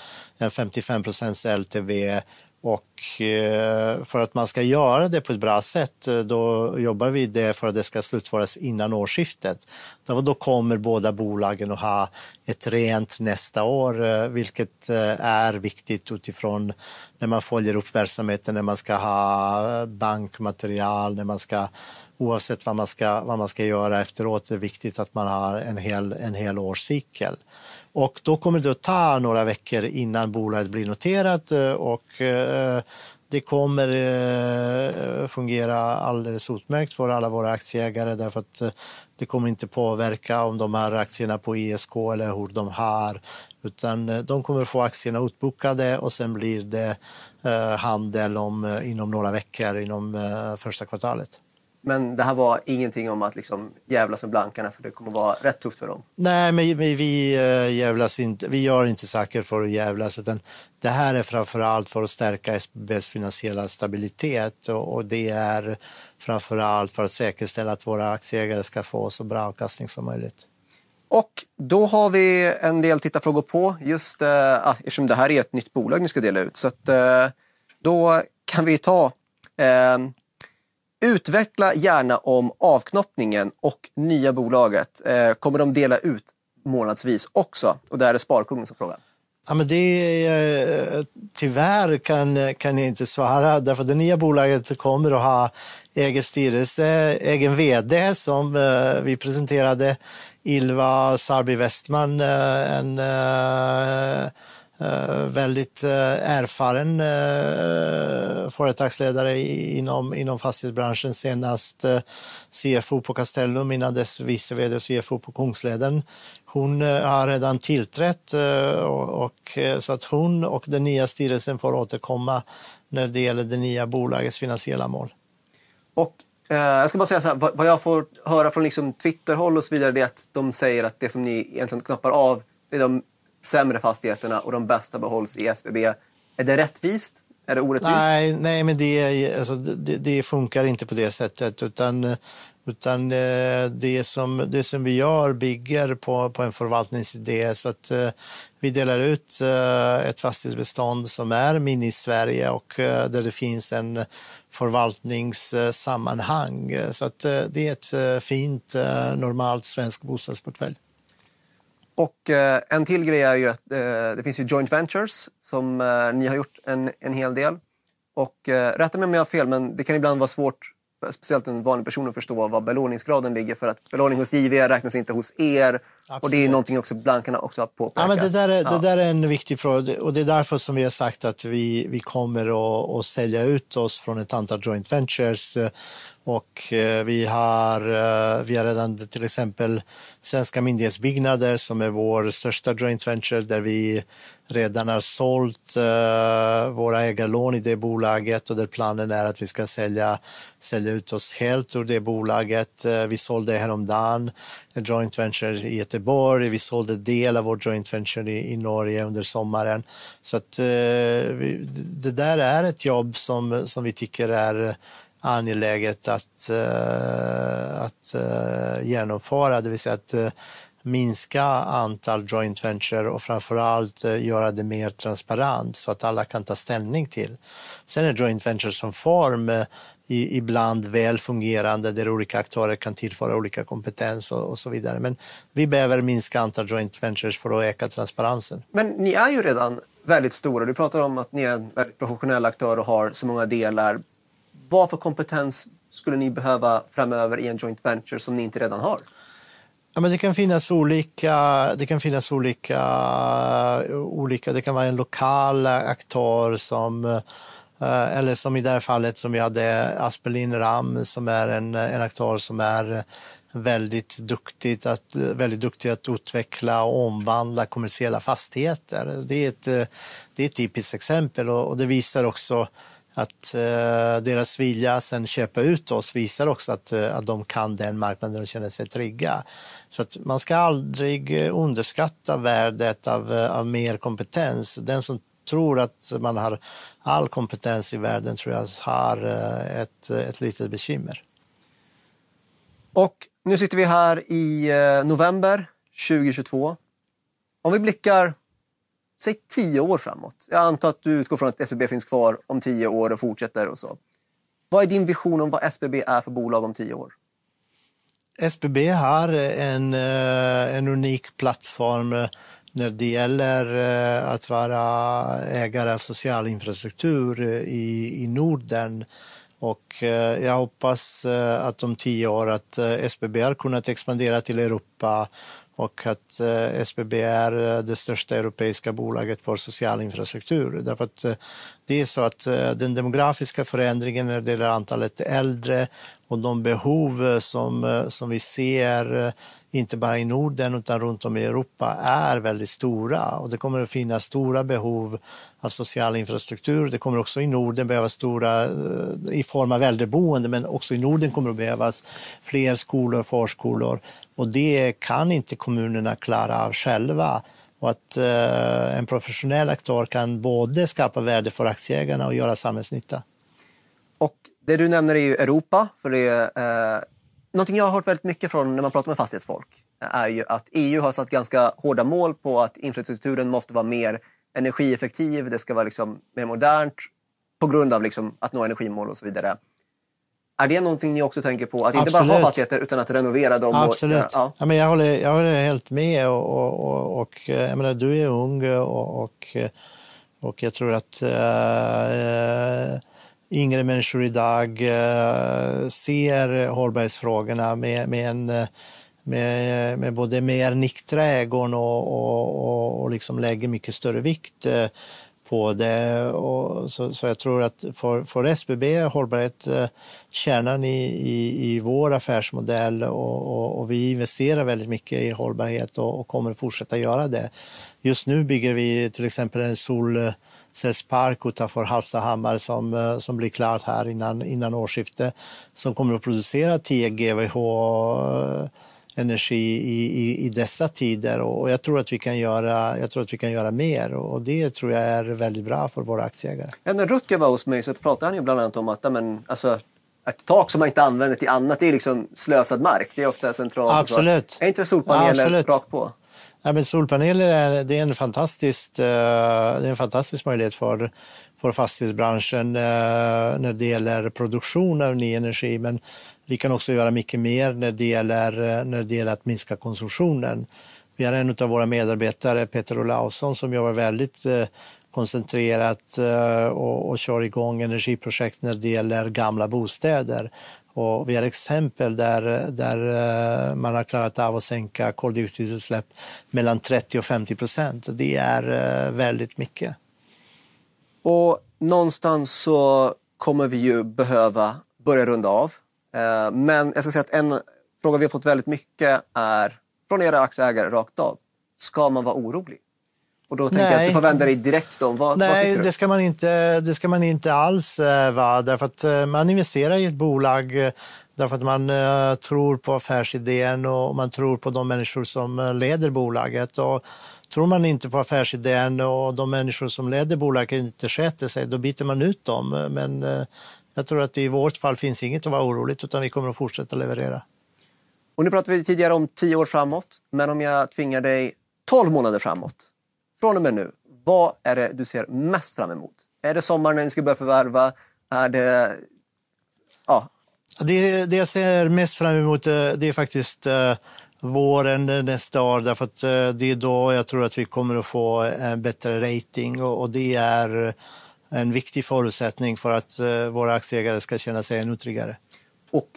55 procents LTV och eh, för att man ska göra det på ett bra sätt, eh, då jobbar vi det för att det ska slutföras innan årsskiftet. Då kommer båda bolagen att ha ett rent nästa år, eh, vilket är viktigt utifrån när man följer upp verksamheten, när man ska ha bankmaterial, när man ska oavsett vad man ska, vad man ska göra efteråt, det är viktigt att man har en hel, en hel årscykel. Och då kommer det att ta några veckor innan bolaget blir noterat eh, och eh, det kommer eh, fungera alldeles utmärkt för alla våra aktieägare därför att det kommer inte påverka om de har aktierna på ISK eller hur de har utan de kommer få aktierna utbokade och sen blir det handel om, inom några veckor inom första kvartalet. Men det här var ingenting om att liksom jävlas med blankarna för det kommer vara rätt tufft för dem. Nej, men vi, uh, jävlas inte. Vi gör inte saker för att jävlas utan det här är framför allt för att stärka SBBs finansiella stabilitet och, det är framför allt för att säkerställa att våra aktieägare ska få så bra avkastning som möjligt. Och då har vi en del tittarfrågor på just uh, eftersom det här är ett nytt bolag ni ska dela ut. Så att, uh, då kan vi ta uh, Utveckla gärna om avknoppningen och nya bolaget. Eh, kommer de dela ut månadsvis också? Och där är Sparkungen som frågar. Ja, men det, är, eh, tyvärr kan, kan jag inte svara, därför det nya bolaget kommer att ha egen styrelse, egen vd som eh, vi presenterade, Ilva Sarbi Westman, eh, en Eh, väldigt eh, erfaren eh, företagsledare inom, inom fastighetsbranschen. Senast CFO på Castellum, innan dess vice vd och CFO på Kungsleden. Hon har redan tillträtt och, och, så att hon och den nya styrelsen får återkomma när det gäller det nya bolagets finansiella mål. Och eh, jag ska bara säga så här, vad, vad jag får höra från liksom Twitterhåll och så vidare, det är att de säger att det som ni egentligen knappar av, det är de sämre fastigheterna och de bästa behålls i SBB. Är det rättvist? Är det orättvist? Nej, nej men det, alltså, det, det funkar inte på det sättet. Utan, utan eh, det som, det som vi gör bygger på, på en förvaltningsidé. Så att eh, vi delar ut eh, ett fastighetsbestånd som är mini-Sverige och där det finns en förvaltningssammanhang. Så att det är ett fint, normalt svenskt bostadsportfölj. Och eh, en till grej är ju att eh, det finns ju joint ventures som eh, ni har gjort en, en hel del. Och rätta mig om jag har fel, men det kan ibland vara svårt, speciellt en vanlig person, att förstå var belåningsgraden ligger. För att belåning hos JV räknas inte hos er. Absolut. Och det är någonting också blankarna också har påpekat. Ja, men det, där är, ja. det där är en viktig fråga och det är därför som vi har sagt att vi, vi kommer att, att sälja ut oss från ett antal joint ventures och eh, vi har, eh, vi har redan till exempel Svenska myndighetsbyggnader som är vår största joint venture där vi redan har sålt eh, våra ägarlån i det bolaget och där planen är att vi ska sälja, sälja ut oss helt ur det bolaget. Eh, vi sålde häromdagen en joint venture i Göteborg, vi sålde del av vår joint venture i, i Norge under sommaren. Så att eh, vi, det där är ett jobb som, som vi tycker är angeläget att, eh, att eh, genomföra, det vill säga att eh, minska antal joint venture och framförallt göra det mer transparent så att alla kan ta ställning till. Sen är joint venture som form ibland väl fungerande där olika aktörer kan tillföra olika kompetens och, och, så vidare. Men vi behöver minska antal joint ventures för att öka transparensen. Men ni är ju redan väldigt stora. Du pratar om att ni är en väldigt professionell aktör och har så många delar vad för kompetens skulle ni behöva framöver i en joint venture som ni inte redan har? Ja, men det kan finnas olika, det kan finnas olika, olika, det kan vara en lokal aktör som eh, eller som i det här fallet som vi hade Aspelin Ram som är en, en aktör som är väldigt duktig att, väldigt duktig att utveckla och omvandla kommersiella fastigheter. Det är ett, det är ett typiskt exempel och, och det visar också att eh, deras vilja sen köpa ut oss visar också att, eh, att de kan den marknaden och känner sig trygga. Så att man ska aldrig underskatta värdet av, eh, av mer kompetens. Den som tror att man har all kompetens i världen tror jag har eh, ett, ett litet bekymmer. Och nu sitter vi här i eh, november 2022. Om vi blickar säg tio år framåt. Jag antar att du utgår från att SBB finns kvar om tio år och fortsätter och så. Vad är din vision om vad SBB är för bolag om tio år? SBB har en, eh, en unik plattform eh, när det gäller eh, att vara ägare av social infrastruktur i, i Norden. Och jag hoppas att om tio år att SBB har kunnat expandera till Europa och att eh, SBB är eh, det största europeiska bolaget för social infrastruktur. Därför att eh, det är så att eh, den demografiska förändringen när det gäller antalet äldre och de behov eh, som, som vi ser inte bara i Norden utan runt om i Europa är väldigt stora och det kommer att finnas stora behov av social infrastruktur. Det kommer också i Norden behövas stora i form av äldreboende men också i Norden kommer det behövas fler skolor och förskolor och det kan inte kommunerna klara av själva. Och att eh, en professionell aktör kan både skapa värde för aktieägarna och göra samhällsnytta. Och det du nämner är ju Europa. För det är, eh, någonting jag har hört väldigt mycket från när man pratar med fastighetsfolk eh, är ju att EU har satt ganska hårda mål på att infrastrukturen måste vara mer energieffektiv, det ska vara liksom mer modernt på grund av liksom att nå energimål och så vidare. Är det någonting ni också tänker på? Att Absolut. inte bara ha fastigheter utan att renovera dem? Absolut. Och, ja. ja. men jag, håller, jag håller helt med. Och, och, och, jag menar, du är ung och, och, och jag tror att äh, yngre människor idag äh, ser hållbarhetsfrågorna med, med en med, med både mer nyktra ögon och, och, och, och liksom lägger mycket större vikt på det. Och så, så jag tror att för, för SBB är hållbarhet eh, kärnan i, i, i vår affärsmodell och, och, och, vi investerar väldigt mycket i hållbarhet och, och kommer att fortsätta göra det. Just nu bygger vi till exempel en solcellspark utanför Hallstahammar som, eh, som blir klart här innan, innan årsskiftet som kommer att producera 10 GWh eh, energi i, i, i, dessa tider och jag tror att vi kan göra, jag tror att vi kan göra mer och det tror jag är väldigt bra för våra aktieägare. Ja, när Rutger var hos mig så pratade han ju bland annat om att men, alltså, ett tak som man inte använder till annat det är liksom slösad mark. Det är ofta centralt. Absolut. Är inte solpaneler Absolut. rakt på? Ja, men solpaneler är, det är, en fantastisk, eh, det är en fantastisk möjlighet för, för fastighetsbranschen eh, när det gäller produktion av ny energi. Men vi kan också göra mycket mer när det gäller, eh, när det gäller att minska konsumtionen. Vi har en av våra medarbetare, Peter Olausson, som jobbar väldigt eh, koncentrerat eh, och, och kör igång energiprojekt när det gäller gamla bostäder. Och vi har exempel där, där man har klarat av att sänka koldioxidutsläpp mellan 30 och 50 procent. Det är väldigt mycket. Och någonstans så kommer vi ju behöva börja runda av. Eh, men jag ska säga att en fråga vi har fått väldigt mycket är från era aktieägare rakt av. Ska man vara orolig? Och då tänker Nej. jag att du får vända dig direkt om. Vad, Nej, vad det ska, man inte, det ska man inte alls eh, vara. Därför att eh, man investerar i ett bolag därför att man tror på affärsidén och man tror på de människor som leder bolaget. Och Tror man inte på affärsidén och de människor som leder bolaget inte sköter sig, då byter man ut dem. Men jag tror att i vårt fall finns inget att vara oroligt utan vi kommer att fortsätta leverera. Och nu pratade vi tidigare om tio år framåt, men om jag tvingar dig tolv månader framåt, från och med nu, vad är det du ser mest fram emot? Är det sommaren när ni ska börja förvärva? Är det... Ja. Det, det jag ser mest fram emot eh, det är faktiskt eh, våren nästa år därför att eh, det är då jag tror att vi kommer att få en bättre rating och det är en viktig förutsättning för att eh, våra aktieägare ska känna sig ännu tryggare. Och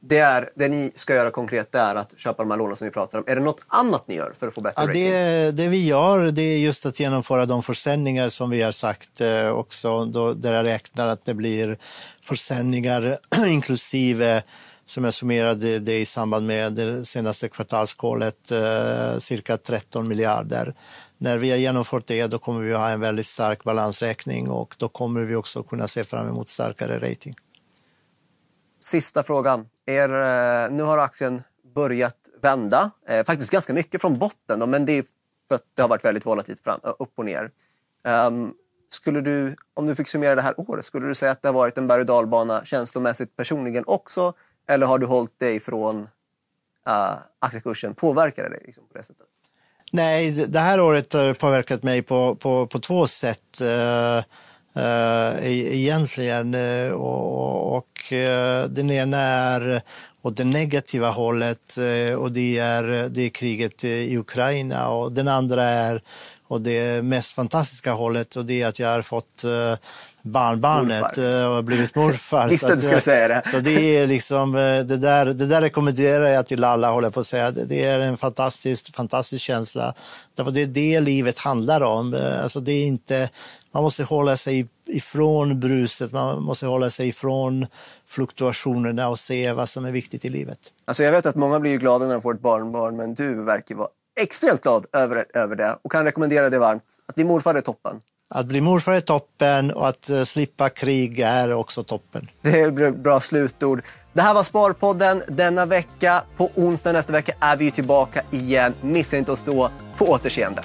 det, är, det ni ska göra konkret är att köpa de här lånen som vi pratar om. Är det något annat ni gör för att få bättre ja, rating? Det, det vi gör det är just att genomföra de försäljningar som vi har sagt eh, också. Då, där jag räknar att det blir försäljningar inklusive som jag summerade det i samband med det senaste kvartalskålet, eh, cirka 13 miljarder. När vi har genomfört det då kommer vi att ha en väldigt stark balansräkning och då kommer vi också kunna se fram emot starkare rating. Sista frågan. Er, eh, nu har aktien börjat vända, eh, faktiskt ganska mycket från botten, men det är för att det har varit väldigt volatilt fram, eh, upp och ner. Um, skulle du, om du fick summera det här året, skulle du säga att det har varit en berg och dalbana känslomässigt personligen också? Eller har du hållit dig från uh, aktiekursen? Påverkar det dig liksom, på det sättet? Nej, det här året har påverkat mig på, på, på två sätt. Uh, uh, egentligen. Och, och uh, den ena är åt det negativa hållet och det är, det är kriget i Ukraina. Och den andra är och det mest fantastiska hållet och det är att jag har fått barnbarnet morfar. och blivit morfar. Visste att du skulle säga det. Så det är liksom, det där, det där rekommenderar jag till alla, håller på att säga. Det är en fantastisk, fantastisk känsla. Därför det är det livet handlar om. Alltså det är inte, man måste hålla sig ifrån bruset, man måste hålla sig ifrån fluktuationerna och se vad som är viktigt i livet. Alltså jag vet att många blir glada när de får ett barnbarn, men du verkar vara extremt glad över, över det och kan rekommendera det varmt. Att bli morfar är toppen. Att bli morfar är toppen och att uh, slippa krig är också toppen. Det är bra slutord. Det här var Sparpodden denna vecka. På onsdag nästa vecka är vi tillbaka igen. Missa inte att stå på återseende.